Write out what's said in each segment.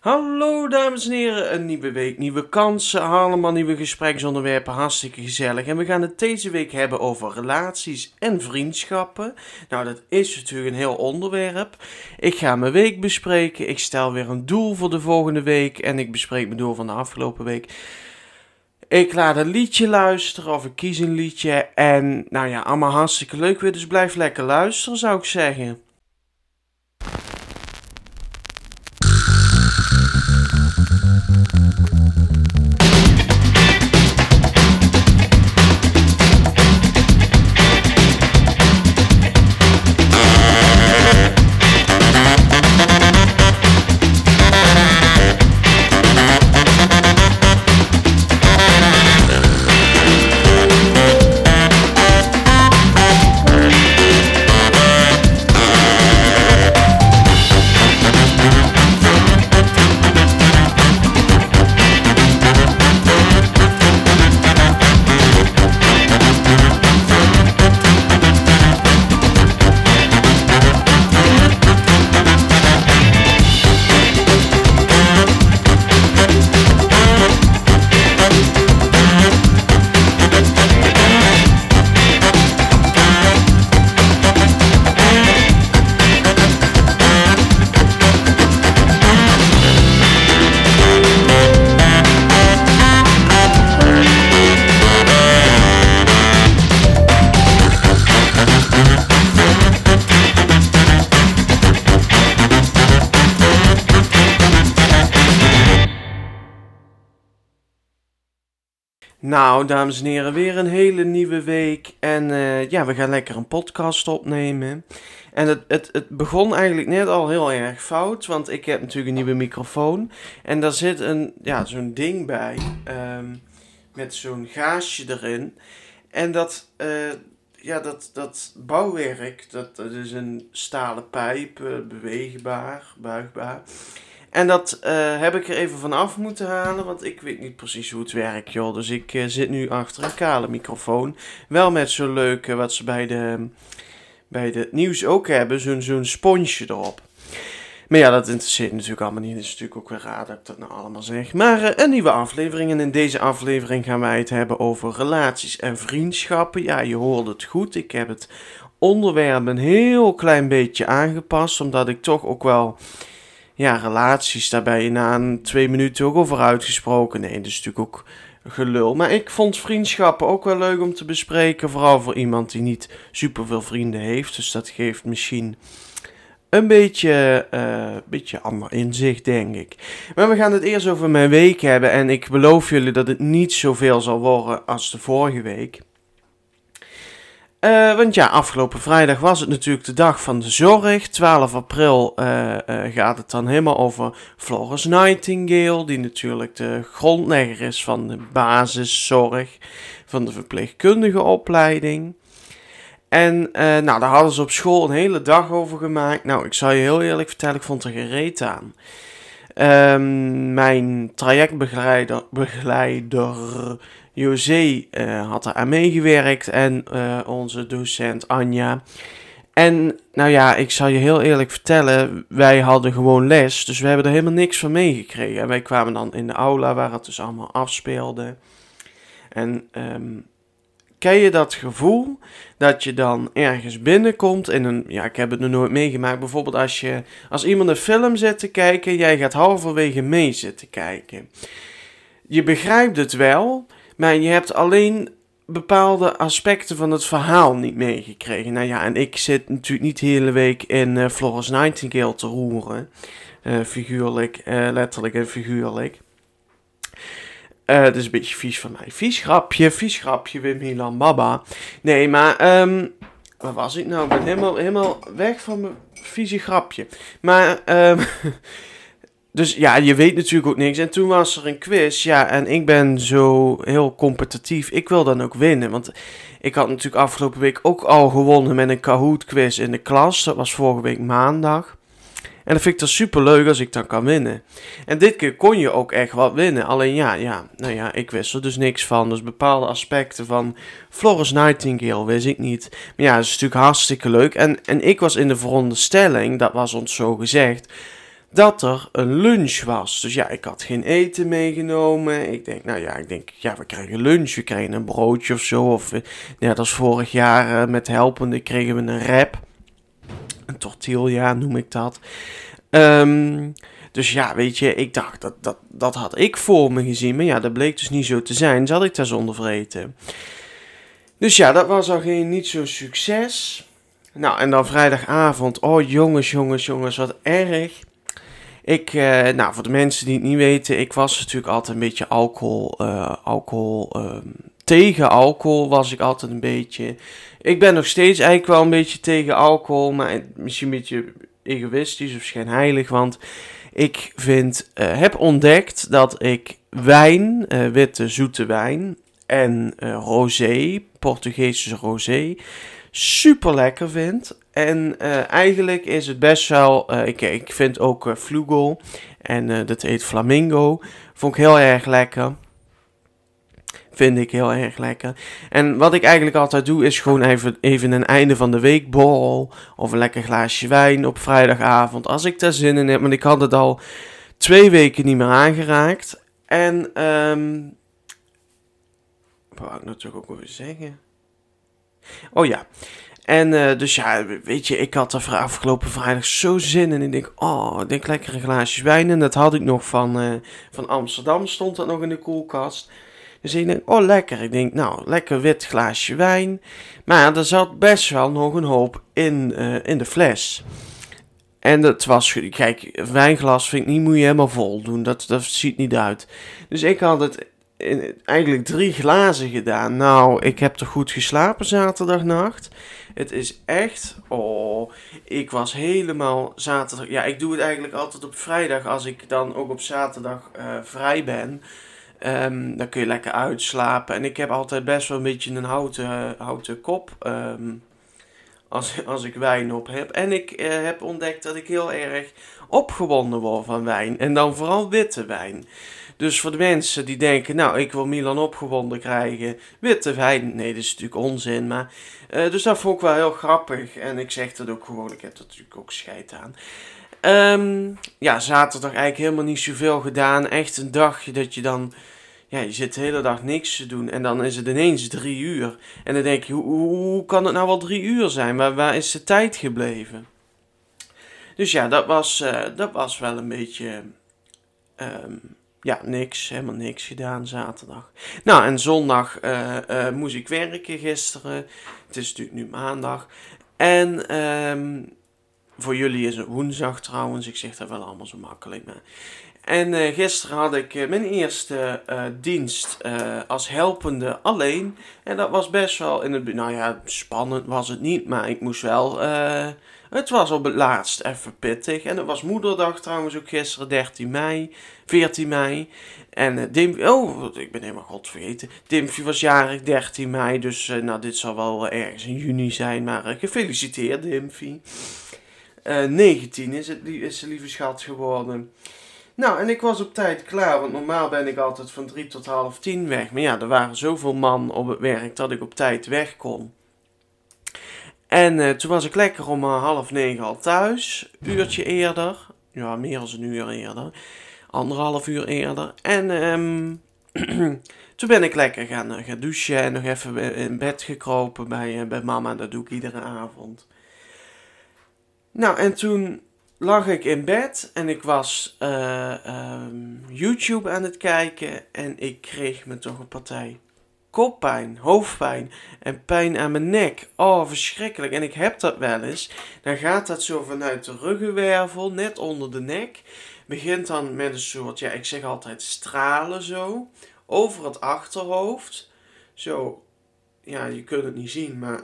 Hallo dames en heren, een nieuwe week, nieuwe kansen, allemaal nieuwe gespreksonderwerpen, hartstikke gezellig. En we gaan het deze week hebben over relaties en vriendschappen. Nou, dat is natuurlijk een heel onderwerp. Ik ga mijn week bespreken, ik stel weer een doel voor de volgende week en ik bespreek mijn doel van de afgelopen week. Ik laat een liedje luisteren of ik kies een liedje en nou ja, allemaal hartstikke leuk weer, dus blijf lekker luisteren zou ik zeggen. Nou, dames en heren, weer een hele nieuwe week. En uh, ja, we gaan lekker een podcast opnemen. En het, het, het begon eigenlijk net al heel erg fout, want ik heb natuurlijk een nieuwe microfoon. En daar zit een, ja, zo'n ding bij, um, met zo'n gaasje erin. En dat, uh, ja, dat, dat bouwwerk, dat, dat is een stalen pijp, uh, beweegbaar, buigbaar. En dat uh, heb ik er even van af moeten halen, want ik weet niet precies hoe het werkt, joh. Dus ik uh, zit nu achter een kale microfoon. Wel met zo'n leuke, wat ze bij de, bij de nieuws ook hebben, zo'n zo'n sponsje erop. Maar ja, dat interesseert natuurlijk allemaal niet. Het is natuurlijk ook weer raar dat ik dat nou allemaal zeg. Maar uh, een nieuwe aflevering. En in deze aflevering gaan wij het hebben over relaties en vriendschappen. Ja, je hoort het goed. Ik heb het onderwerp een heel klein beetje aangepast. Omdat ik toch ook wel ja, relaties, daarbij na een twee minuten ook over uitgesproken. Nee, dat is natuurlijk ook gelul. Maar ik vond vriendschappen ook wel leuk om te bespreken. Vooral voor iemand die niet super veel vrienden heeft. Dus dat geeft misschien een beetje, uh, beetje ander inzicht, denk ik. Maar we gaan het eerst over mijn week hebben. En ik beloof jullie dat het niet zoveel zal worden als de vorige week. Uh, want ja, afgelopen vrijdag was het natuurlijk de dag van de zorg. 12 april uh, uh, gaat het dan helemaal over Florence Nightingale, die natuurlijk de grondlegger is van de basiszorg, van de verpleegkundige opleiding. En nou, daar hadden ze op school een hele dag over gemaakt. Nou, ik zal je heel eerlijk vertellen, ik vond er gereed aan. Um, mijn trajectbegeleider begeleider, José uh, had er aan meegewerkt en uh, onze docent Anja. En nou ja, ik zal je heel eerlijk vertellen, wij hadden gewoon les, dus we hebben er helemaal niks van meegekregen. En wij kwamen dan in de aula waar het dus allemaal afspeelde. En um, ken je dat gevoel dat je dan ergens binnenkomt in een, ja, ik heb het nog nooit meegemaakt, bijvoorbeeld als je, als iemand een film zit te kijken, jij gaat halverwege mee zitten kijken. Je begrijpt het wel, maar je hebt alleen bepaalde aspecten van het verhaal niet meegekregen. Nou ja, en ik zit natuurlijk niet de hele week in uh, Florence Nightingale te roeren. Uh, figuurlijk, uh, letterlijk en figuurlijk. Dat is een beetje vies van mij. Vies grapje, vies grapje, Wim Milan Baba. Nee, maar, um, waar was ik nou? Ik ben helemaal, helemaal weg van mijn vieze grapje. Maar, um, dus ja, je weet natuurlijk ook niks. En toen was er een quiz, ja, en ik ben zo heel competitief. Ik wil dan ook winnen, want ik had natuurlijk afgelopen week ook al gewonnen met een Kahoot quiz in de klas. Dat was vorige week maandag. En dat vind ik dan super leuk als ik dan kan winnen. En dit keer kon je ook echt wat winnen. Alleen ja, ja, nou ja, ik wist er dus niks van. Dus bepaalde aspecten van Florence Nightingale wist ik niet. Maar ja, dat is natuurlijk hartstikke leuk. En, en ik was in de veronderstelling, dat was ons zo gezegd, dat er een lunch was. Dus ja, ik had geen eten meegenomen. Ik denk, nou ja, ik denk, ja, we krijgen lunch. We krijgen een broodje of zo. Of net als vorig jaar met helpende kregen we een rap. Een tortilla noem ik dat. Um, dus ja, weet je, ik dacht, dat, dat, dat had ik voor me gezien. Maar ja, dat bleek dus niet zo te zijn. Zat ik daar zonder vreten. Dus ja, dat was al geen niet zo'n succes. Nou, en dan vrijdagavond. Oh, jongens, jongens, jongens, wat erg. Ik, eh, nou, voor de mensen die het niet weten, ik was natuurlijk altijd een beetje alcohol, uh, alcohol, uh, tegen alcohol was ik altijd een beetje. Ik ben nog steeds eigenlijk wel een beetje tegen alcohol, maar misschien een beetje egoïstisch of schijnheilig, want ik vind, uh, heb ontdekt dat ik wijn, witte zoete wijn en rosé, Portugese rosé, super lekker vind. En eigenlijk is het best wel, ik, ik vind ook Flugel en dat heet Flamingo, vond ik heel erg lekker. Vind ik heel erg lekker. En wat ik eigenlijk altijd doe, is gewoon even, even een einde van de week borrel. Of een lekker glaasje wijn op vrijdagavond. Als ik daar zin in heb. Want ik had het al twee weken niet meer aangeraakt. En, um, wat wou ik natuurlijk ook even zeggen? Oh ja. En uh, dus ja, weet je, ik had er afgelopen vrijdag zo zin in. Ik denk, oh, ik denk lekker een glaasje wijn. En dat had ik nog van, uh, van Amsterdam, stond dat nog in de koelkast. Dus ik denk, oh lekker. Ik denk, nou, lekker wit glaasje wijn. Maar er zat best wel nog een hoop in, uh, in de fles. En dat was, kijk, wijnglas vind ik niet, moet je helemaal vol doen. Dat, dat ziet niet uit. Dus ik had het eigenlijk drie glazen gedaan. Nou, ik heb toch goed geslapen zaterdagnacht. Het is echt, oh, ik was helemaal zaterdag. Ja, ik doe het eigenlijk altijd op vrijdag als ik dan ook op zaterdag uh, vrij ben. Um, dan kun je lekker uitslapen. En ik heb altijd best wel een beetje een houten, kop. Um, als, als ik wijn op heb. En ik uh, heb ontdekt dat ik heel erg opgewonden word van wijn. En dan vooral witte wijn. Dus voor de mensen die denken, nou, ik wil Milan opgewonden krijgen, witte wijn. Nee, dat is natuurlijk onzin. Maar, uh, dus dat vond ik wel heel grappig. En ik zeg dat ook gewoon, ik heb er natuurlijk ook scheid aan. Um, ja, zaterdag eigenlijk helemaal niet zoveel gedaan. Echt een dagje dat je dan... Ja, je zit de hele dag niks te doen. En dan is het ineens drie uur. En dan denk je, hoe, hoe kan het nou wel drie uur zijn? Waar, waar is de tijd gebleven? Dus ja, dat was, uh, dat was wel een beetje... Um, ja, niks. Helemaal niks gedaan zaterdag. Nou, en zondag uh, uh, moest ik werken gisteren. Het is natuurlijk nu maandag. En... Um, voor jullie is het woensdag trouwens. Ik zeg dat wel allemaal zo makkelijk. Maar. En uh, gisteren had ik mijn eerste dienst als helpende alleen. En dat was best wel in het. Nou ja, spannend was het niet. Maar ik moest wel. Het was op het laatst even pittig. En het was moederdag trouwens ook gisteren, 13 mei. 14 mei. En Dim, oh, ik ben helemaal god vergeten. Dimpje was jarig 13 mei. Dus nou, dit zal wel ergens in juni zijn. Maar gefeliciteerd, Dimpje. Uh, 19 is, het, is ze lieve schat geworden. Nou, en ik was op tijd klaar, want normaal ben ik altijd van 3 tot half 10 weg. Maar ja, er waren zoveel man op het werk dat ik op tijd weg kon. En uh, toen was ik lekker om uh, half negen al thuis. Uurtje eerder. Ja, meer dan een uur eerder. Anderhalf uur eerder. En um, toen ben ik lekker gaan, uh, gaan douchen en nog even in bed gekropen bij, bij mama. Dat doe ik iedere avond. Nou, en toen lag ik in bed en ik was um, YouTube aan het kijken en ik kreeg me toch een partij koppijn, hoofdpijn en pijn aan mijn nek. Oh, verschrikkelijk. En ik heb dat wel eens. Dan gaat dat zo vanuit de ruggenwervel, net onder de nek. Begint dan met een soort, ja, ik zeg altijd stralen zo. Over het achterhoofd. Zo, ja, je kunt het niet zien, maar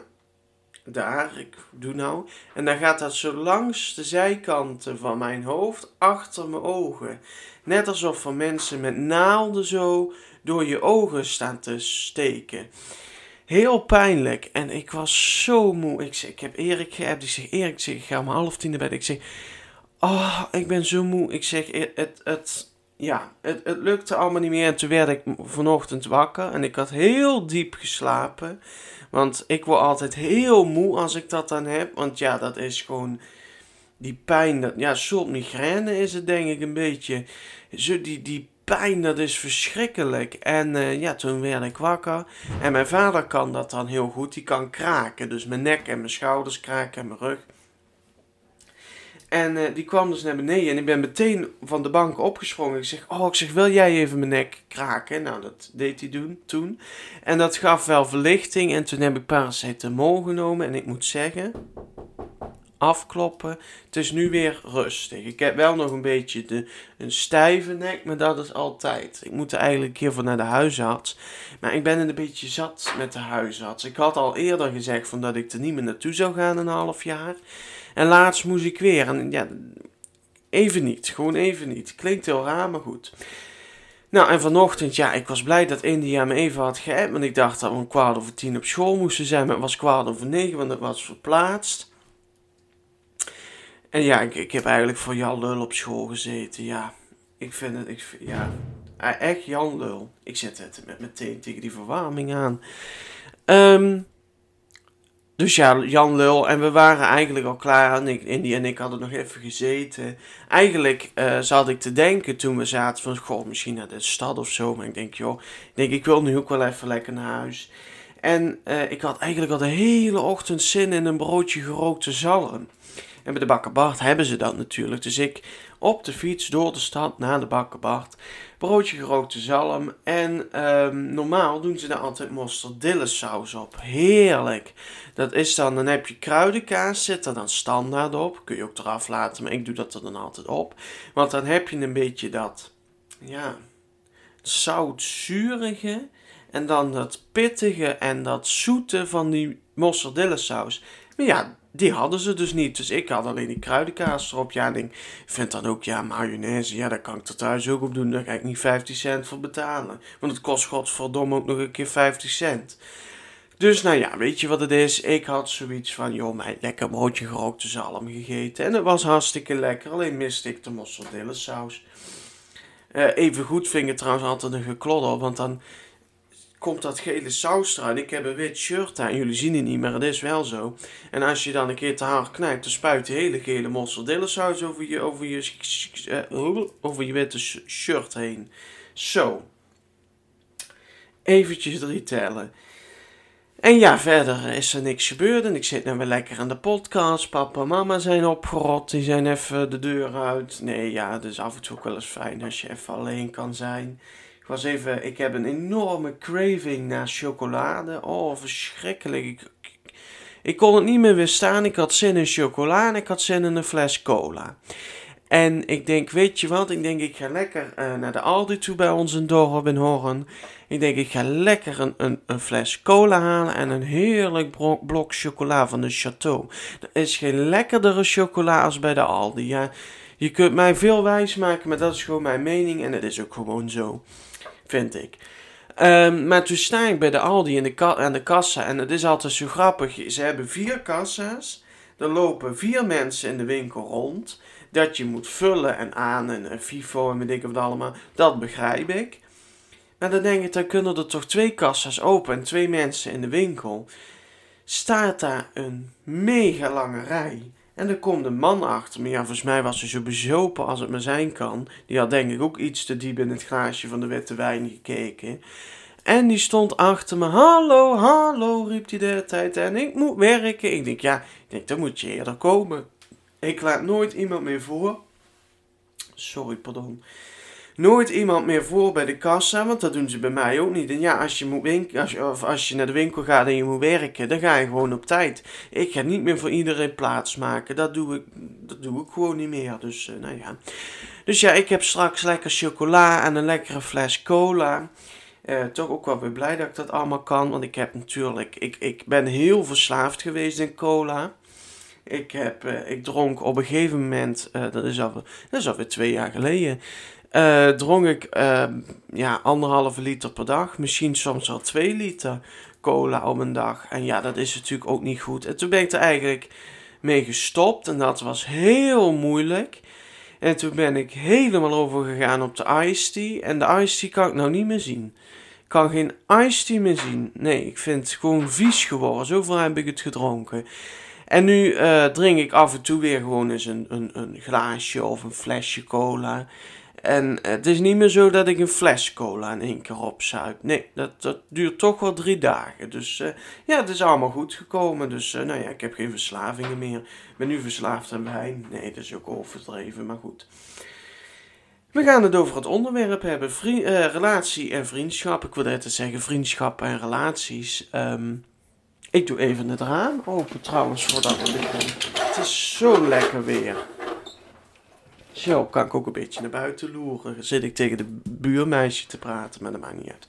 daar, ik doe nou. En dan gaat dat zo langs de zijkanten van mijn hoofd, achter mijn ogen. Net alsof er mensen met naalden zo door je ogen staan te steken. Heel pijnlijk. En ik was zo moe. Ik, ik heb Erik geappt. Ik zeg, Erik, ik, zeg, ga om half tien naar bed. Ik zeg, oh, ik ben zo moe. Ik zeg, het, het, ja, het, het lukte allemaal niet meer. En toen werd ik vanochtend wakker. En ik had heel diep geslapen. Want ik word altijd heel moe als ik dat dan heb. Want ja, dat is gewoon. die pijn, dat, ja, soort migraine is het denk ik een beetje. Zo, die, die pijn, dat is verschrikkelijk. En eh, ja, toen werd ik wakker. En mijn vader kan dat dan heel goed. Die kan kraken. Dus mijn nek en mijn schouders kraken en mijn rug. En uh, die kwam dus naar beneden en ik ben meteen van de bank opgesprongen. Ik zeg, oh, ik zeg, wil jij even mijn nek kraken? Nou, dat deed hij doen, toen. En dat gaf wel verlichting en toen heb ik paracetamol genomen. En ik moet zeggen, afkloppen, het is nu weer rustig. Ik heb wel nog een beetje de, een stijve nek, maar dat is altijd. Ik moet er eigenlijk een keer voor naar de huisarts. Maar ik ben een beetje zat met de huisarts. Ik had al eerder gezegd van dat ik er niet meer naartoe zou gaan een half jaar. En laatst moest ik weer. En ja, even niet. Gewoon even niet. Klinkt heel raar, maar goed. Nou, en vanochtend, ja, ik was blij dat India me even had geappt. Want ik dacht dat we een kwart over tien op school moesten zijn. Maar het was kwart over negen, want het was verplaatst. En ja, ik, ik heb eigenlijk voor Jan Lul op school gezeten. Ja, ik vind het, ik, ja, echt Jan Lul. Ik zet het met meteen tegen die verwarming aan. Um, dus ja, Jan Lul. En we waren eigenlijk al klaar. En ik, Indy en ik hadden nog even gezeten. Eigenlijk uh, zat ik te denken toen we zaten van... Goh, misschien naar de stad of zo. Maar ik denk, joh... Ik denk, ik wil nu ook wel even lekker naar huis. En uh, ik had eigenlijk al de hele ochtend zin in een broodje gerookte zalm. En bij de bakker Bart hebben ze dat natuurlijk. Dus ik op de fiets door de stad naar de bakker Bart. Broodje gerookte zalm. En um, normaal doen ze daar altijd mosterdillesaus op. Heerlijk. Dat is dan, dan heb je kruidenkaas, zit er dan standaard op. Kun je ook eraf laten, maar ik doe dat er dan altijd op. Want dan heb je een beetje dat, ja, zout-zurige. En dan dat pittige en dat zoete van die mozzarella-saus. Maar ja, die hadden ze dus niet. Dus ik had alleen die kruidenkaas erop. Ja, ik vind dan ook, ja, mayonaise. Ja, daar kan ik er thuis ook op doen. Daar ga ik niet 50 cent voor betalen. Want het kost godverdomme ook nog een keer 50 cent. Dus nou ja, weet je wat het is? Ik had zoiets van, joh, mijn lekker broodje gerookte zalm gegeten. En het was hartstikke lekker, alleen miste ik de mozzarella saus. Uh, even goed vind ik trouwens altijd een geklodder, want dan komt dat gele saus eruit. Ik heb een wit shirt aan, jullie zien het niet, maar het is wel zo. En als je dan een keer te hard knijpt, dan spuit de hele gele mozzarella saus over je, over je, uh, over je witte shirt heen. Zo. Eventjes drie tellen. En ja, verder is er niks gebeurd en ik zit nu weer lekker aan de podcast. Papa en mama zijn opgerot, die zijn even de deur uit. Nee, ja, is af en toe ook wel eens fijn als je even alleen kan zijn. Ik was even, ik heb een enorme craving naar chocolade. Oh, verschrikkelijk. Ik, kon het niet meer weerstaan. Ik had zin in chocolade ik had zin in een fles cola. En ik denk, weet je wat? Ik denk, ik ga lekker uh, naar de Aldi toe bij ons in dorp in Horn. Ik denk, ik ga lekker een, een, een fles cola halen en een heerlijk blok, blok chocola van de Chateau. Er is geen lekkerdere chocola als bij de Aldi. Ja, je kunt mij veel wijs maken, maar dat is gewoon mijn mening en het is ook gewoon zo, vind ik. Um, maar toen sta ik bij de Aldi in de aan de kassa en het is altijd zo grappig. Ze hebben vier kassa's, er lopen vier mensen in de winkel rond. Dat je moet vullen en aan en, FIFO en weet ik wat allemaal, dat begrijp ik. Maar dan denk ik, dan kunnen er toch twee kassa's open en twee mensen in de winkel. Staat daar een mega lange rij. En er komt een man achter me. Ja, volgens mij was hij zo bezopen als het maar zijn kan. Die had denk ik ook iets te diep in het glaasje van de witte wijn gekeken. En die stond achter me. Hallo, hallo, riep hij de hele tijd. En ik moet werken. Ik denk, ja, ik denk, dan moet je eerder komen. Ik laat nooit iemand meer voor. Sorry, pardon nooit iemand meer voor bij de kassa, want dat doen ze bij mij ook niet. En ja, als je, moet winken, als of als je naar de winkel gaat en je moet werken, dan ga je gewoon op tijd. Ik ga niet meer voor iedereen plaats maken. Dat doe ik, dat doe ik gewoon niet meer. Dus, uh, nou ja. Dus ja, ik heb straks lekker chocola en een lekkere fles cola. Uh, toch ook wel weer blij dat ik dat allemaal kan. Want ik heb natuurlijk, ik, ik ben heel verslaafd geweest in cola. Ik, heb, uh, ik dronk op een gegeven moment, dat, is alweer, dat is alweer twee jaar geleden, uh, dronk ik uh, ja, anderhalve liter per dag. Misschien soms wel twee liter cola op een dag. En ja, dat is natuurlijk ook niet goed. En toen ben ik er eigenlijk mee gestopt. En dat was heel moeilijk. En toen ben ik helemaal overgegaan op de iced tea. En de iced tea kan ik nou niet meer zien. Ik kan geen iced tea meer zien. Nee, ik vind het gewoon vies geworden. Zoveel heb ik het gedronken. En nu uh, drink ik af en toe weer gewoon eens een, een, een glaasje of een flesje cola. En het is niet meer zo dat ik een fles cola in één keer opzuip. Nee, dat, dat duurt toch wel drie dagen. Dus uh, ja, het is allemaal goed gekomen. Dus uh, nou ja, ik heb geen verslavingen meer. Ik ben nu verslaafd aan wijn. Nee, dat is ook overdreven, maar goed. We gaan het over het onderwerp hebben. Uh, relatie en vriendschap. Ik wil net zeggen vriendschap en relaties. Um, ik doe even het raam open trouwens voordat we beginnen. Het is zo lekker weer. Zo kan ik ook een beetje naar buiten loeren. Zit ik tegen de buurmeisje te praten, maar dat maakt niet uit.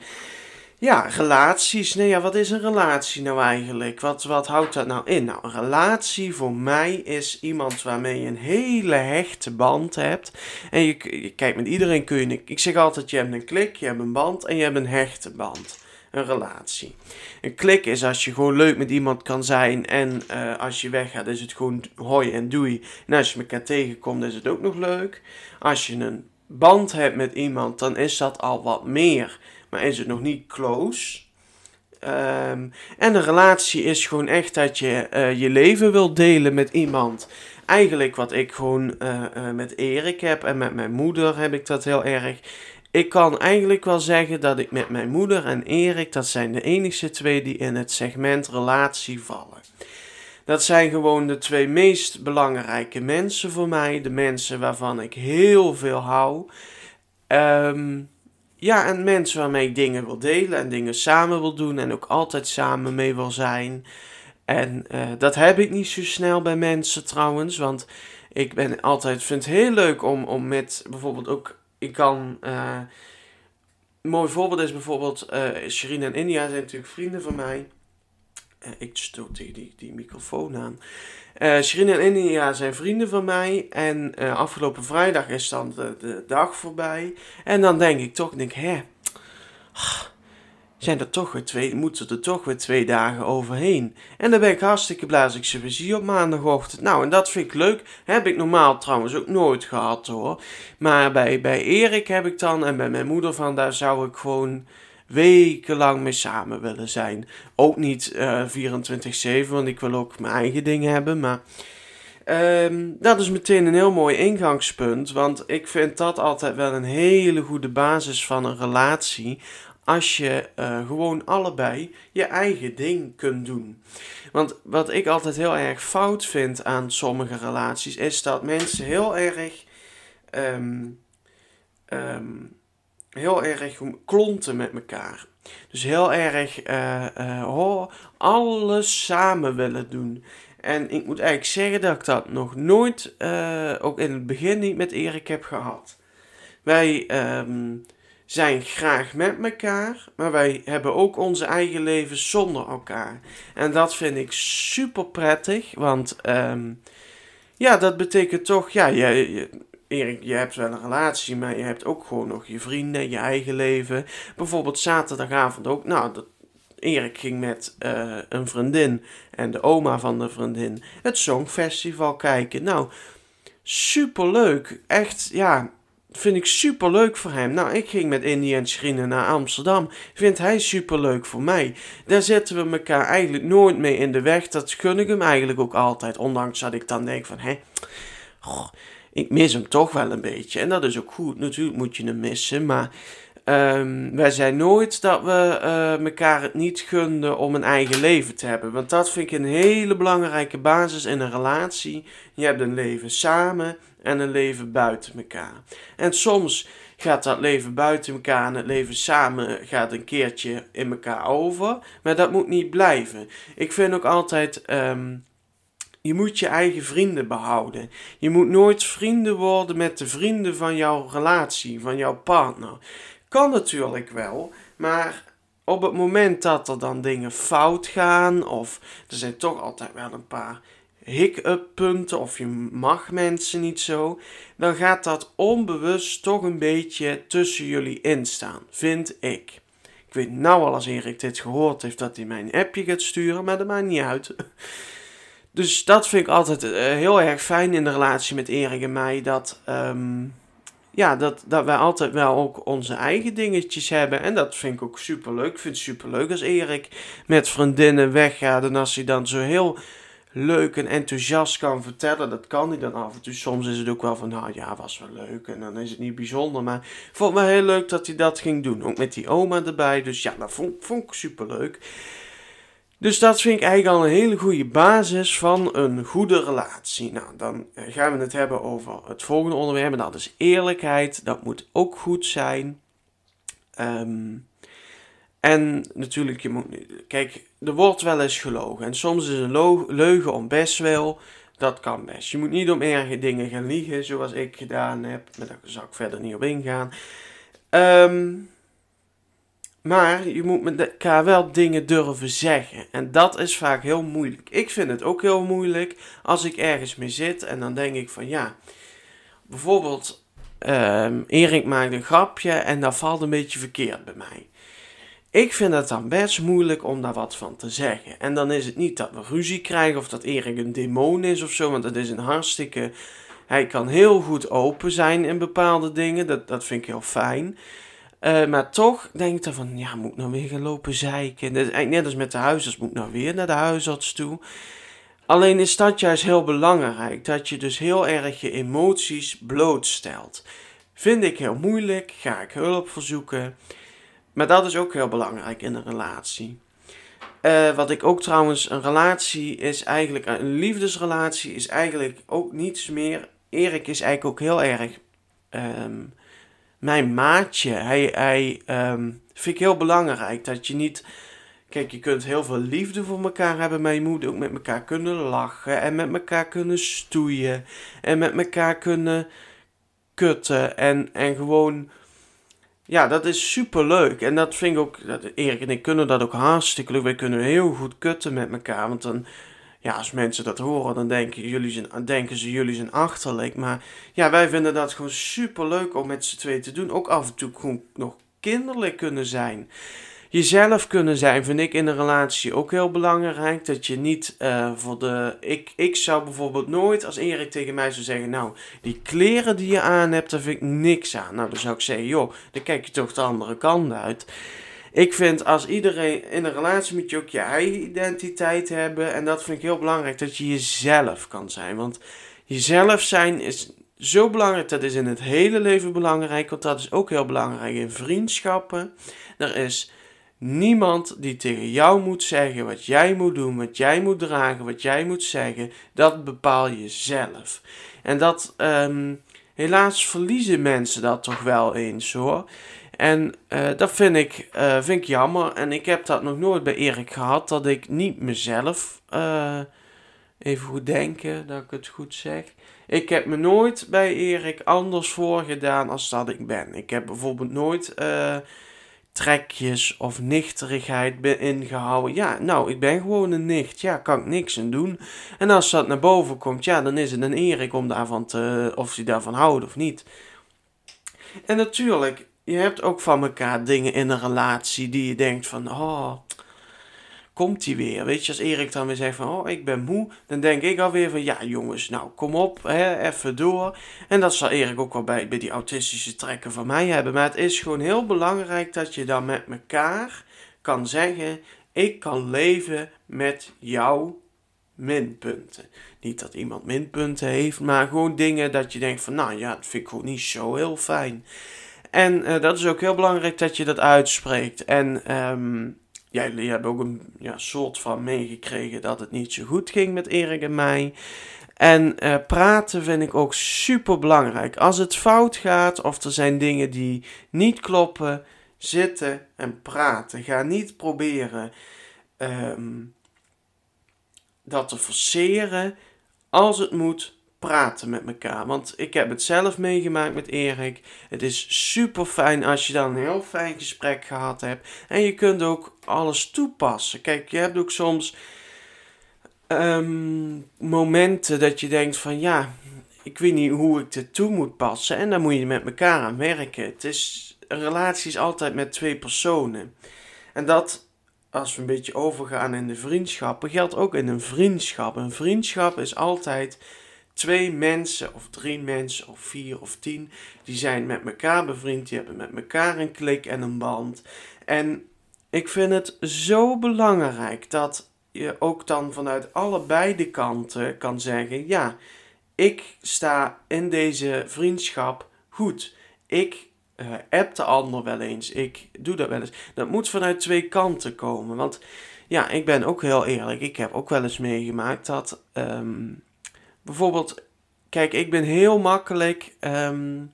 Ja, relaties. Nee, ja, wat is een relatie nou eigenlijk? Wat, wat houdt dat nou in? Nou, een relatie voor mij is iemand waarmee je een hele hechte band hebt. En je, je kijkt met iedereen kun je... Ik zeg altijd, je hebt een klik, je hebt een band en je hebt een hechte band een relatie. Een klik is als je gewoon leuk met iemand kan zijn en uh, als je weggaat is het gewoon hoi en doei. En als je elkaar tegenkomt is het ook nog leuk. Als je een band hebt met iemand dan is dat al wat meer, maar is het nog niet close. Um, en een relatie is gewoon echt dat je uh, je leven wilt delen met iemand. Eigenlijk wat ik gewoon uh, met Erik heb en met mijn moeder heb ik dat heel erg ik kan eigenlijk wel zeggen dat ik met mijn moeder en Erik, dat zijn de enige twee die in het segment relatie vallen. Dat zijn gewoon de twee meest belangrijke mensen voor mij. De mensen waarvan ik heel veel hou. Um, ja, en mensen waarmee ik dingen wil delen en dingen samen wil doen en ook altijd samen mee wil zijn. En uh, dat heb ik niet zo snel bij mensen trouwens, want ik ben altijd, vind het heel leuk om, om met bijvoorbeeld ook ik kan. Uh, een mooi voorbeeld is bijvoorbeeld. Uh, Shireen en India zijn natuurlijk vrienden van mij. Uh, ik stoot tegen die, die microfoon aan. Uh, Shireen en India zijn vrienden van mij. En afgelopen vrijdag is dan de, de, dag voorbij. En dan denk ik toch, denk, hè zijn er toch weer twee, moeten er toch weer twee dagen overheen. En dan ben ik hartstikke blij ik ze weer zie op maandagochtend. Nou, en dat vind ik leuk. Heb ik normaal trouwens ook nooit gehad hoor. Maar bij, bij Erik heb ik dan en bij mijn moeder van, daar zou ik gewoon wekenlang mee samen willen zijn. Ook niet uh, eh, 24-7, want ik wil ook mijn eigen dingen hebben, maar... Um, dat is meteen een heel mooi ingangspunt, want ik vind dat altijd wel een hele goede basis van een relatie als je uh, gewoon allebei je eigen ding kunt doen. Want wat ik altijd heel erg fout vind aan sommige relaties, is dat mensen heel erg. Um, um, heel erg klonten met elkaar. Dus heel erg uh, oh, alles samen willen doen. En ik moet eigenlijk zeggen dat ik dat nog nooit, ook in het begin niet met Erik heb gehad. Wij um, zijn graag met elkaar, maar wij hebben ook onze eigen leven zonder elkaar. En dat vind ik super prettig, want um, ja, dat betekent toch, ja, je, Erik, je hebt wel een relatie, maar je hebt ook gewoon nog je vrienden, je eigen leven. Bijvoorbeeld zaterdagavond ook, nou, dat, Erik ging met uh, een vriendin en de oma van de vriendin het Songfestival kijken. Nou, super leuk. Echt, ja, vind ik super leuk voor hem. Nou, ik ging met Indy en naar Amsterdam. Vindt hij super leuk voor mij. Daar zetten we elkaar eigenlijk nooit mee in de weg. Dat gun ik hem eigenlijk ook altijd. Ondanks dat ik dan denk van, hé, ik mis hem toch wel een beetje. En dat is ook goed. Natuurlijk moet je hem missen, maar Um, wij zijn nooit dat we uh, elkaar het niet gunden om een eigen leven te hebben. Want dat vind ik een hele belangrijke basis in een relatie. Je hebt een leven samen en een leven buiten elkaar. En soms gaat dat leven buiten elkaar en het leven samen gaat een keertje in elkaar over. Maar dat moet niet blijven. Ik vind ook altijd. Um, je moet je eigen vrienden behouden. Je moet nooit vrienden worden met de vrienden van jouw relatie, van jouw partner. Kan natuurlijk wel, maar op het moment dat er dan dingen fout gaan, of er zijn toch altijd wel een paar hiccup punten, of je mag mensen niet zo, dan gaat dat onbewust toch een beetje tussen jullie instaan, vind ik. Ik weet nou al als Erik dit gehoord heeft dat hij mij een appje gaat sturen, maar dat maakt niet uit. Dus dat vind ik altijd uh, heel erg fijn in de relatie met Erik en mij, dat... Um, ja, dat, dat wij altijd wel ook onze eigen dingetjes hebben. En dat vind ik ook super leuk. Ik vind het super leuk als Erik met vriendinnen weggaat. En als hij dan zo heel leuk en enthousiast kan vertellen. Dat kan hij dan af en toe. Soms is het ook wel van, nou ja, was wel leuk. En dan is het niet bijzonder. Maar ik vond het heel leuk dat hij dat ging doen. Ook met die oma erbij. Dus ja, dat vond, ik super leuk. Dus dat vind ik eigenlijk al een hele goede basis van een goede relatie. Nou, dan gaan we het hebben over het volgende onderwerp. En dat is eerlijkheid. Dat moet ook goed zijn. Um, en natuurlijk, je moet, kijk, er wordt wel eens gelogen. En soms is een leugen om best wel. Dat kan best. Je moet niet om erge dingen gaan liegen, zoals ik gedaan heb. Maar daar zal ik verder niet op ingaan. Um, maar je moet met elkaar wel dingen durven zeggen. En dat is vaak heel moeilijk. Ik vind het ook heel moeilijk als ik ergens mee zit en dan denk ik van ja. Bijvoorbeeld, um, Erik maakt een grapje en dat valt een beetje verkeerd bij mij. Ik vind het dan best moeilijk om daar wat van te zeggen. En dan is het niet dat we ruzie krijgen of dat Erik een demon is of zo, want het is een hartstikke. Hij kan heel goed open zijn in bepaalde dingen, dat, dat vind ik heel fijn. Uh, maar toch denk ik dan van, ja, moet nou weer gaan lopen zeiken? Dat net als met de huisarts, moet nou weer naar de huisarts toe? Alleen is dat juist heel belangrijk, dat je dus heel erg je emoties blootstelt. Vind ik heel moeilijk, ga ik hulp verzoeken. Maar dat is ook heel belangrijk in een relatie. Uh, wat ik ook trouwens, een relatie is eigenlijk, een liefdesrelatie is eigenlijk ook niets meer. Erik is eigenlijk ook heel erg um, mijn maatje. Hij, hij um, vind ik heel belangrijk dat je niet. Kijk, je kunt heel veel liefde voor elkaar hebben, maar je moet ook met elkaar kunnen lachen en met elkaar kunnen stoeien en met elkaar kunnen kutten en, en gewoon ja, dat is super leuk. En dat vind ik ook, dat Erik en ik kunnen dat ook hartstikke leuk. Wij kunnen heel goed kutten met elkaar. Want dan, ja, als mensen dat horen, dan denken, jullie zijn, denken ze jullie zijn achterlijk. Maar ja, wij vinden dat gewoon super leuk om met z'n twee te doen. Ook af en toe gewoon nog kinderlijk kunnen zijn jezelf kunnen zijn, vind ik in een relatie ook heel belangrijk. Dat je niet uh, voor de. Ik, ik zou bijvoorbeeld nooit, als Erik tegen mij zou zeggen: Nou, die kleren die je aan hebt, daar vind ik niks aan. Nou, dan zou ik zeggen: Joh, dan kijk je toch de andere kant uit. Ik vind als iedereen in een relatie moet je ook je eigen identiteit hebben. En dat vind ik heel belangrijk, dat je jezelf kan zijn. Want jezelf zijn is zo belangrijk. Dat is in het hele leven belangrijk. Want dat is ook heel belangrijk in vriendschappen. Er is Niemand die tegen jou moet zeggen wat jij moet doen, wat jij moet dragen, wat jij moet zeggen. Dat bepaal je zelf. En dat, um, helaas verliezen mensen dat toch wel eens hoor. En uh, dat vind ik, uh, vind ik jammer. En ik heb dat nog nooit bij Erik gehad, dat ik niet mezelf, uh, even goed denken dat ik het goed zeg. Ik heb me nooit bij Erik anders voorgedaan als dat ik ben. Ik heb bijvoorbeeld nooit trekjes of nichterigheid ingehouden. Ja, nou, ik ben gewoon een nicht. Ja, kan ik niks aan doen. En als dat naar boven komt, ja, dan is het een Erik om daarvan te, of hij daarvan houdt of niet. En natuurlijk, je hebt ook van elkaar dingen in een relatie die je denkt van, oh, komt hij weer. Weet je, als Erik dan weer zegt van, oh, ik ben moe, dan denk ik alweer van, ja jongens, nou, kom op, hè, even door. En dat zal Erik ook wel bij, bij die autistische trekken van mij hebben. Maar het is gewoon heel belangrijk dat je dan met elkaar kan zeggen, ik kan leven met jouw minpunten. Niet dat iemand minpunten heeft, maar gewoon dingen dat je denkt van, nou ja, dat vind ik gewoon niet zo heel fijn. En uh, dat is ook heel belangrijk dat je dat uitspreekt. En um, ja, jullie hebben ook een ja, soort van meegekregen dat het niet zo goed ging met Erik en mij. En uh, praten vind ik ook super belangrijk. Als het fout gaat of er zijn dingen die niet kloppen, zitten en praten. Ga niet proberen um, dat te forceren. Als het moet, praten met elkaar. Want ik heb het zelf meegemaakt met Erik. Het is super fijn als je dan een heel fijn gesprek gehad hebt. En je kunt ook alles toepassen. Kijk, je hebt ook soms um, momenten dat je denkt van ja, ik weet niet hoe ik dit toe moet passen. En dan moet je met elkaar aan werken. Het is, een relatie is altijd met twee personen. En dat, als we een beetje overgaan in de vriendschappen, geldt ook in een vriendschap. Een vriendschap is altijd twee mensen of drie mensen of vier of tien, die zijn met elkaar bevriend, die hebben met elkaar een klik en een band. En ik vind het zo belangrijk dat je ook dan vanuit allebei de kanten kan zeggen: ja, ik sta in deze vriendschap goed. Ik uh, app de ander wel eens. Ik doe dat wel eens. Dat moet vanuit twee kanten komen. Want ja, ik ben ook heel eerlijk. Ik heb ook wel eens meegemaakt dat ehm, bijvoorbeeld, kijk, ik ben heel makkelijk ehm,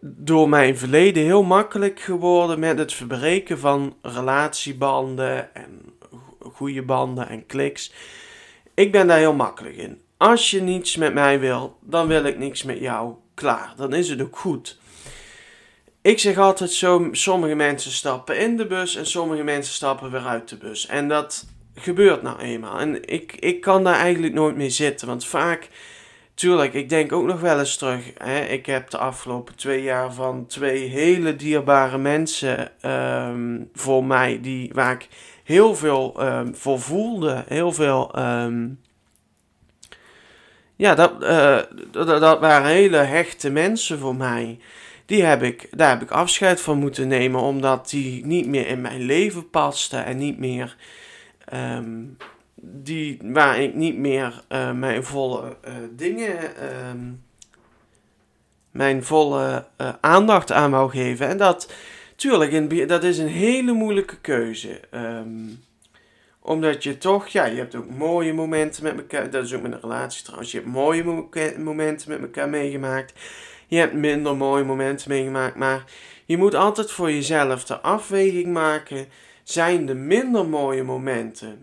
door mijn verleden heel makkelijk geworden met het verbreken van relatiebanden en goede banden en kliks. Ik ben daar heel makkelijk in. Als je niets met mij wil, dan wil ik niks met jou. Klaar, dan is het ook goed. Ik zeg altijd zo, sommige mensen stappen in de bus en sommige mensen stappen weer uit de bus. En dat gebeurt nou eenmaal. En ik, ik kan daar eigenlijk nooit mee zitten, want vaak tuurlijk, ik denk ook nog wel eens terug. Hè? Ik heb de afgelopen twee jaar van twee hele dierbare mensen um, voor mij, die, waar ik heel veel um, voor voelde. Heel veel. Um, ja, dat, uh, dat, dat, waren hele hechte mensen voor mij. Die heb ik, daar heb ik afscheid van moeten nemen, omdat die niet meer in mijn leven pasten en niet meer die, waar ik niet meer uh, mijn volle uh, dingen, uh, mijn volle uh, aandacht aan wou geven. En dat, tuurlijk, in, dat is een hele moeilijke keuze. Um, omdat je toch, ja, je hebt ook mooie momenten met elkaar. Dat is ook met een relatie trouwens. Je hebt mooie mo momenten met elkaar meegemaakt. Je hebt minder mooie momenten meegemaakt. Maar je moet altijd voor jezelf de afweging maken zijn de minder mooie momenten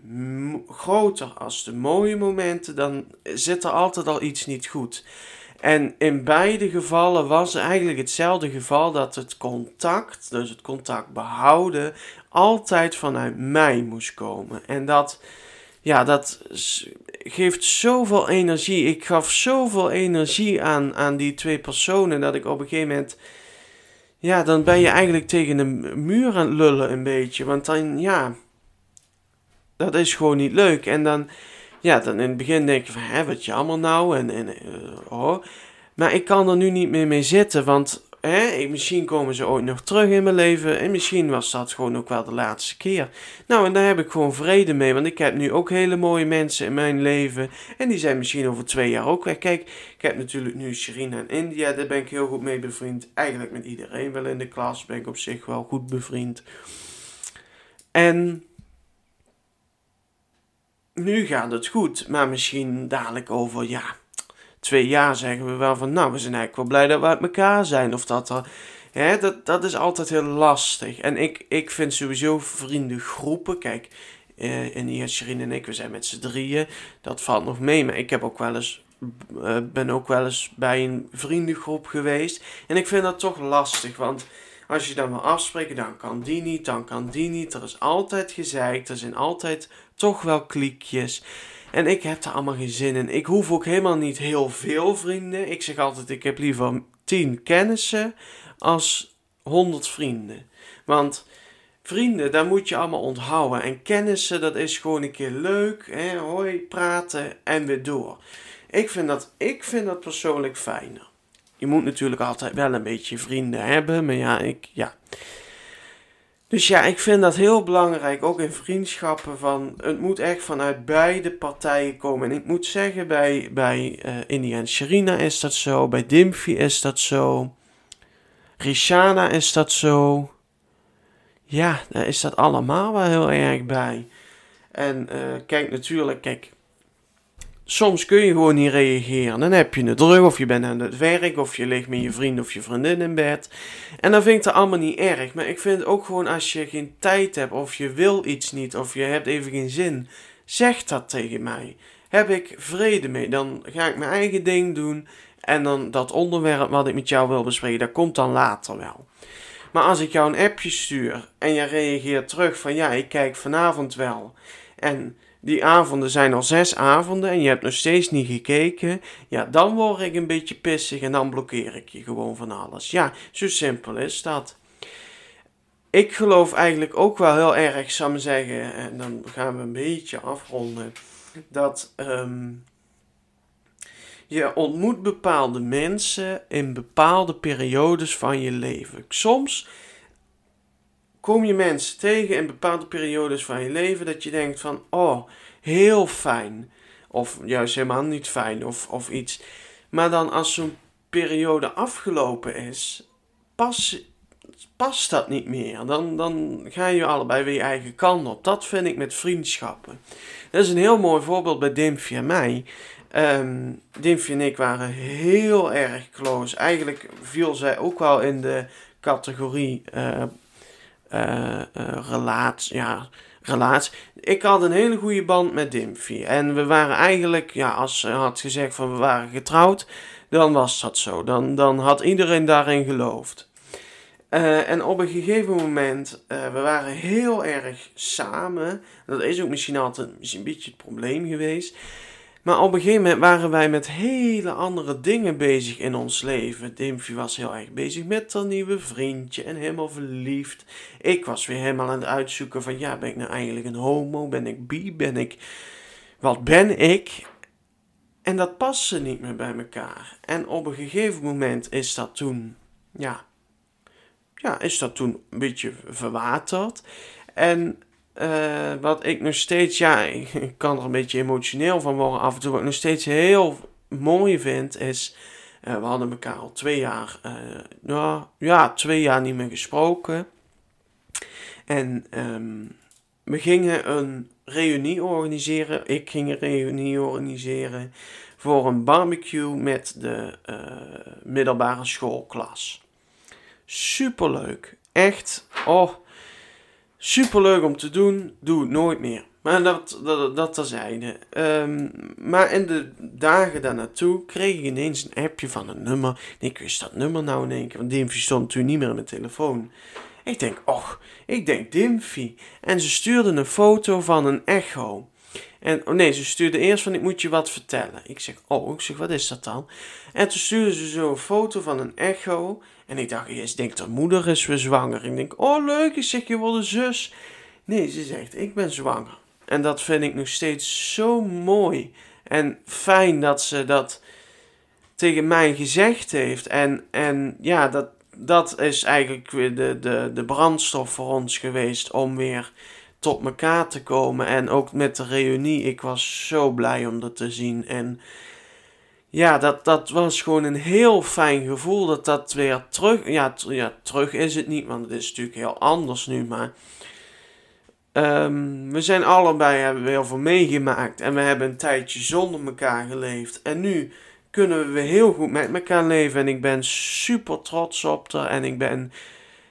groter als de mooie momenten, dan zit er altijd al iets niet goed. En in beide gevallen was eigenlijk hetzelfde geval dat het contact, dus het contact behouden, altijd vanuit mij moest komen. En dat, ja, dat geeft zoveel energie. Ik gaf zoveel energie aan, aan die twee personen dat ik op een gegeven moment ja, dan ben je eigenlijk tegen een muur aan het lullen een beetje. Want dan, ja, dat is gewoon niet leuk. En dan, ja, dan in het begin denk je van, hè, wat jammer nou. En, en uh, oh. Maar ik kan er nu niet meer mee zitten, want Hè, misschien komen ze ooit nog terug in mijn leven. En misschien was dat gewoon ook wel de laatste keer. Nou, en daar heb ik gewoon vrede mee. Want ik heb nu ook hele mooie mensen in mijn leven. En die zijn misschien over twee jaar ook weg. Kijk, ik heb natuurlijk nu Sherina in India. Daar ben ik heel goed mee bevriend. Eigenlijk met iedereen wel in de klas ben ik op zich wel goed bevriend. En nu gaat het goed. Maar misschien dadelijk over, ja twee jaar zeggen we wel van, nou, we zijn eigenlijk wel blij dat we uit elkaar zijn. Of dat hè, dat, dat is altijd heel lastig. En ik, ik vind sowieso vriendengroepen, kijk, en hier Sherine en ik, we zijn met z'n drieën, dat valt nog mee. Maar ik heb ook wel eens, uh, ben ook wel eens bij een vriendengroep geweest. En ik vind dat toch lastig, want als je dan wil afspreken, dan kan die niet, dan kan die niet. Er is altijd gezeik, er zijn altijd toch wel kliekjes. En ik heb er allemaal geen zin in. Ik hoef ook helemaal niet heel veel vrienden. Ik zeg altijd, ik heb liever 10 kennissen als 100 vrienden. Want vrienden, daar moet je allemaal onthouden. En kennissen, dat is gewoon een keer leuk. Hè? Hoi, praten en weer door. Ik vind, dat, ik vind dat persoonlijk fijner. Je moet natuurlijk altijd wel een beetje vrienden hebben. Maar ja, ik, ja. Dus ja, ik vind dat heel belangrijk, ook in vriendschappen, van het moet echt vanuit beide partijen komen. En ik moet zeggen, bij, bij uh, India en is dat zo, bij Dimfy is dat zo, Rishana is dat zo. Ja, daar is dat allemaal wel heel erg bij. En uh, kijk, natuurlijk, kijk, soms kun je gewoon niet reageren. Dan heb je het druk, of je bent aan het werk, of je ligt met je vriend of je vriendin in bed. En dan vind ik het allemaal niet erg. Maar ik vind ook gewoon als je geen tijd hebt, of je wil iets niet, of je hebt even geen zin, zeg dat tegen mij. Heb ik vrede mee. Dan ga ik mijn eigen ding doen. En dan dat onderwerp wat ik met jou wil bespreken, dat komt dan later wel. Maar als ik jou een appje stuur en je reageert terug van ja, ik kijk vanavond wel. En die avonden zijn al zes avonden en je hebt nog steeds niet gekeken, ja, dan word ik een beetje pissig en dan blokkeer ik je gewoon van alles. Ja, zo simpel is dat. Ik geloof eigenlijk ook wel heel erg, zou ik zeggen, en dan gaan we een beetje afronden, dat ehm, je ontmoet bepaalde mensen in bepaalde periodes van je leven. Soms kom je mensen tegen in bepaalde periodes van je leven dat je denkt van, oh, heel fijn. Of juist helemaal niet fijn of, of iets. Maar dan als zo'n periode afgelopen is, pas, past dat niet meer. Dan, dan ga je allebei weer je eigen kant op. Dat vind ik met vriendschappen. Dat is een heel mooi voorbeeld bij Dimfje en mij. Um, en ik waren heel erg close. Eigenlijk viel zij ook wel in de categorie uh, uh, relatie. Ja, relatie. Ik had een hele goede band met Dimfy. En we waren eigenlijk, ja, als ze had gezegd van we waren getrouwd, dan was dat zo. Dan, dan had iedereen daarin geloofd. Uh, en op een gegeven moment, we waren heel erg samen. Dat is ook misschien altijd een beetje het probleem geweest. Maar op een gegeven moment waren wij met hele andere dingen bezig in ons leven. Dimfy was heel erg bezig met een nieuwe vriendje en helemaal verliefd. Ik was weer helemaal aan het uitzoeken van, ja, ben ik nou eigenlijk een homo? Ben ik bi? Ben ik... Wat ben ik? En dat paste niet meer bij elkaar. En op een gegeven moment is dat toen, ja, ja, is dat toen een beetje verwaterd. En uh, wat ik nog steeds, ja, ik kan er een beetje emotioneel van worden af en toe. Wat ik nog steeds heel mooi vind, is. Uh, we hadden elkaar al twee jaar, uh, nou, ja, twee jaar niet meer gesproken. En um, we gingen een reunie organiseren. Ik ging een reunie organiseren voor een barbecue met de middelbare schoolklas. Superleuk. Echt, oh, Superleuk om te doen, doe het nooit meer. Maar dat, dat, dat terzijde. Um, maar in de dagen daarnaartoe kreeg ik ineens een appje van een nummer. ik wist dat nummer nou in één keer, want Dimfy stond natuurlijk niet meer in mijn telefoon. Ik denk, och, ik denk Dimfy. En ze stuurde een foto van een echo. En, oh nee, ze stuurde eerst van, ik moet je wat vertellen. Ik zeg, oh, ik zeg, wat is dat dan? En toen stuurde ze zo een foto van een echo. En ik dacht eerst, denk dat moeder is weer zwanger. Ik denk, oh leuk, ik zeg, je wordt een zus. Nee, ze zegt, ik ben zwanger. En dat vind ik nog steeds zo mooi. En fijn dat ze dat tegen mij gezegd heeft. En, en ja, dat, dat is eigenlijk weer de, de, de brandstof voor ons geweest om weer tot elkaar te komen. En ook met de reunie, ik was zo blij om dat te zien. En ja, dat, dat was gewoon een heel fijn gevoel dat dat weer terug... Ja, ja terug is het niet, want het is natuurlijk heel anders nu, maar... Um, we zijn allebei, hebben heel veel meegemaakt. En we hebben een tijdje zonder elkaar geleefd. En nu kunnen we heel goed met elkaar leven. En ik ben super trots op haar. En ik ben,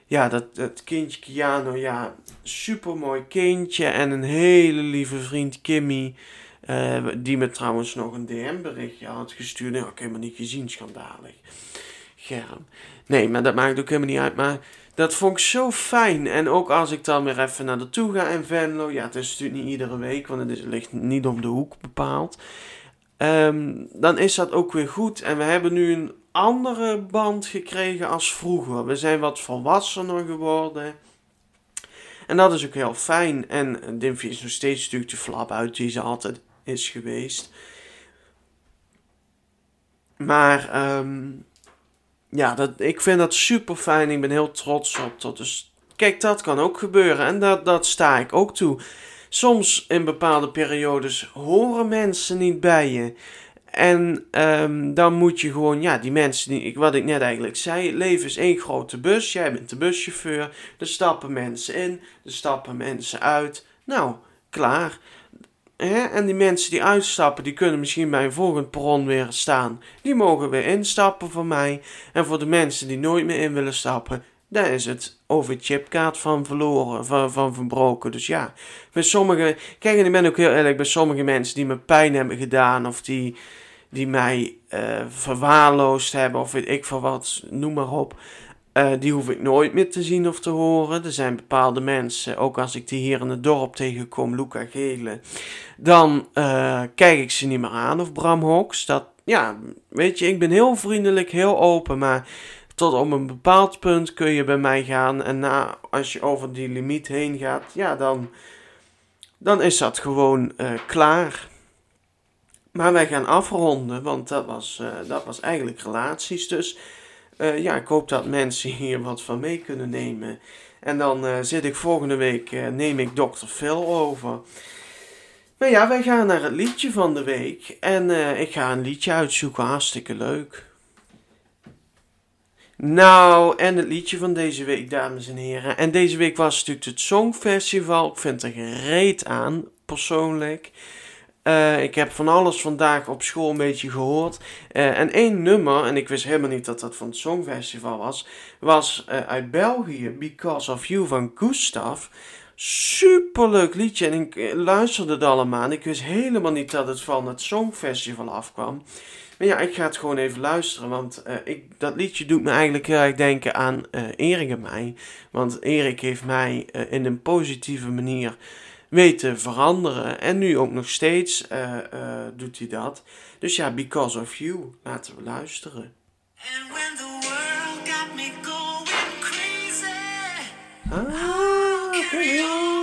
ja, dat, dat kindje Kiano, ja, super mooi kindje. En een hele lieve vriend Kimmy. Uh, die me trouwens nog een DM-berichtje had gestuurd. Nee, ik heb helemaal niet gezien, schandalig. Germ. Nee, maar dat maakt ook helemaal niet uit. Maar dat vond ik zo fijn. En ook als ik dan weer even naar toe ga in Venlo. Ja, het is natuurlijk niet iedere week, want het, is, ligt niet om de hoek bepaald. Um, dan is dat ook weer goed. En we hebben nu een andere band gekregen als vroeger. We zijn wat volwassener geworden. En dat is ook heel fijn. En Dimfie is nog steeds natuurlijk de flap uit die ze altijd is geweest. Maar um, ja, dat, ik vind dat super fijn. Ik ben heel trots op dat. Dus kijk, dat kan ook gebeuren. En dat, dat sta ik ook toe. Soms in bepaalde periodes horen mensen niet bij je. En um, dan moet je gewoon, ja, die mensen, die, wat ik net eigenlijk zei, het leven is één grote bus. Jij bent de buschauffeur. Er stappen mensen in, er stappen mensen uit. Nou, klaar. En die mensen die uitstappen, die kunnen misschien bij een volgend perron weer staan. Die mogen weer instappen voor mij. En voor de mensen die nooit meer in willen stappen, daar is het over chipkaart van verloren, van, van verbroken. Dus ja, bij sommige, kijk en ik ben ook heel eerlijk, bij sommige mensen die me pijn hebben gedaan of die, die mij uh, verwaarloosd hebben of weet ik veel wat, noem maar op. Uh, die hoef ik nooit meer te zien of te horen. Er zijn bepaalde mensen, ook als ik die hier in het dorp tegenkom, Luca Gele, dan uh, kijk ik ze niet meer aan of Bram Hoks. Dat, ja, weet je, ik ben heel vriendelijk, heel open, maar tot op een bepaald punt kun je bij mij gaan. En na, als je over die limiet heen gaat, ja, dan, dan is dat gewoon uh, klaar. Maar wij gaan afronden, want dat was, dat was eigenlijk relaties. Dus eh, ja, ik hoop dat mensen hier wat van mee kunnen nemen. En dan uh, zit ik volgende week, uh, neem ik Dr. Phil over. Maar ja, wij gaan naar het liedje van de week. En ik ga een liedje uitzoeken, hartstikke leuk. Nou, en het liedje van deze week, dames en heren. En deze week was natuurlijk het Songfestival. Ik vind er gereed aan, persoonlijk. Uh, ik heb van alles vandaag op school een beetje gehoord. Uh, en één nummer, en ik wist helemaal niet dat dat van het Songfestival was, was uh, uit België, Because of You van Gustav. Superleuk liedje en ik luisterde het allemaal. Ik wist helemaal niet dat het van het Songfestival afkwam. Maar ja, ik ga het gewoon even luisteren, want ik, dat liedje doet me eigenlijk heel erg denken aan Erik en mij. Want Erik heeft mij in een positieve manier weten veranderen. En nu ook nog steeds uh, uh, doet hij dat. Dus ja, Because of You. Laten we luisteren. And when the world got me going crazy. Ah,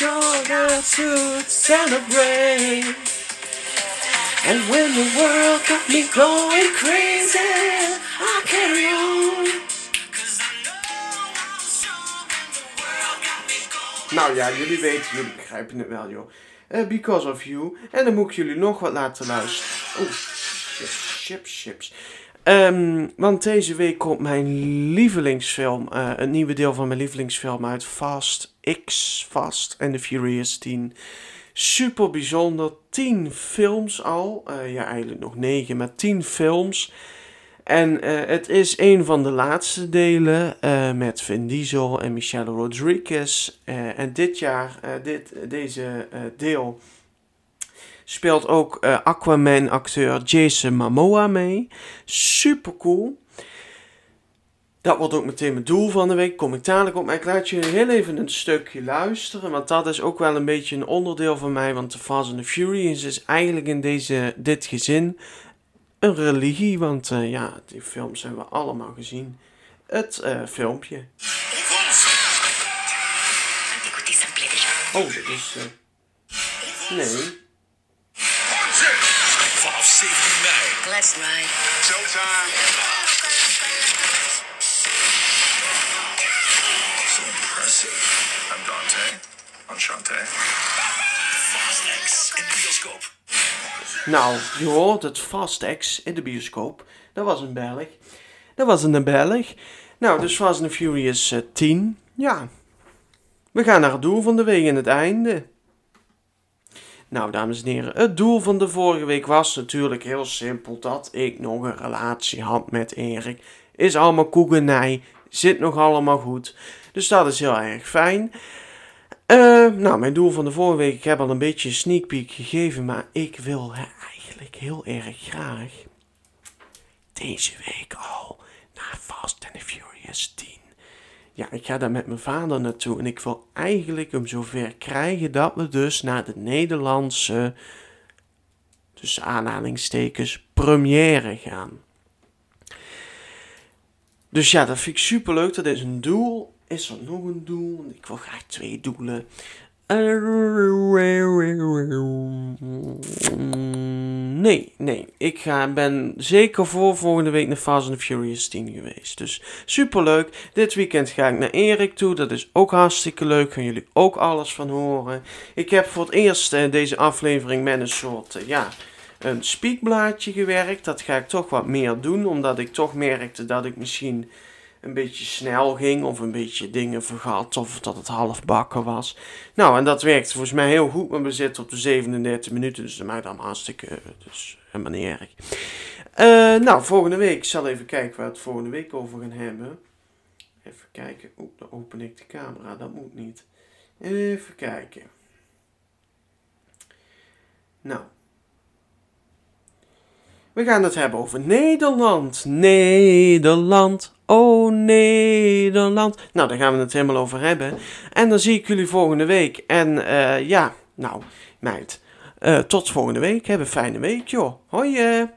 sure got to celebrate. And when the world got me going crazy, I'll carry on. Nou ja, jullie weten, jullie begrijpen het wel, joh. Uh, because of you. En dan moet ik jullie nog wat laten luisteren. Oeh, chips, chips, chips. Um, want deze week komt mijn lievelingsfilm, uh, een nieuwe deel van mijn lievelingsfilm uit Fast X, Fast and the Furious 10. Super bijzonder, 10 films al. Uh, ja, eigenlijk nog 9, maar 10 films. En uh, het is een van de laatste delen met Vin Diesel en Michelle Rodriguez. En dit jaar, dit, deze deel, speelt ook Aquaman-acteur Jason Momoa mee. Super cool. Dat wordt ook meteen mijn doel van de week. Kom ik dadelijk op. Maar ik laat jullie heel even een stukje luisteren. Want dat is ook wel een beetje een onderdeel van mij. Want The Fast and the Furious is eigenlijk in deze, dit gezin een religie, want uh, ja, die films hebben we allemaal gezien. Het uh, filmpje. Oh, dit is. Uh... Nee. Ride. Showtime. So impressive. I'm Dante. Enchanté. Fast X in de bioscoop. Nou, je hoort het Fast X in de bioscoop. Dat was een Belg. Dat was een Belg. Nou, dus Fast and Furious uh, 10. Ja. We gaan naar het doel van de week in het einde. Nou, dames en heren, het doel van de vorige week was natuurlijk heel simpel dat ik nog een relatie had met Erik. Is allemaal koekenij, zit nog allemaal goed. Dus dat is heel erg fijn. Uh, nou, mijn doel van de vorige week, ik heb al een beetje een sneak peek gegeven, maar ik wil eigenlijk heel erg graag deze week al naar Fast and the Furious 10. Ja, ik ga daar met mijn vader naartoe en ik wil eigenlijk hem zover krijgen dat we dus naar de Nederlandse, tussen aanhalingstekens, première gaan. Dus ja, dat vind ik super leuk. Dat is een doel. Is er nog een doel? Ik wil graag twee doelen. Nee, nee. Ik ga, ben zeker voor volgende week naar Fast and Furious 10 geweest. Dus super leuk. Dit weekend ga ik naar Erik toe. Dat is ook hartstikke leuk. Gaan jullie ook alles van horen. Ik heb voor het eerst uh, deze aflevering met een soort, uh, ja, een speakblaadje gewerkt. Dat ga ik toch wat meer doen. Omdat ik toch merkte dat ik misschien een beetje snel ging of een beetje dingen vergat of dat het half bakken was. Nou, en dat werkt volgens mij heel goed, maar we zitten op de 37 minuten, dus dat maakt dan hartstikke, dus helemaal niet erg. Uh, nou, volgende week, ik zal even kijken waar we het volgende week over gaan hebben. Even kijken, oeh, dan open ik de camera, dat moet niet. Even kijken. Nou. We gaan het hebben over Nederland. Nederland. Oh, Nederland. Nou, daar gaan we het helemaal over hebben. En dan zie ik jullie volgende week. En uh, ja, nou, meid. Uh, tot volgende week. Heb een fijne week, joh. Hoi.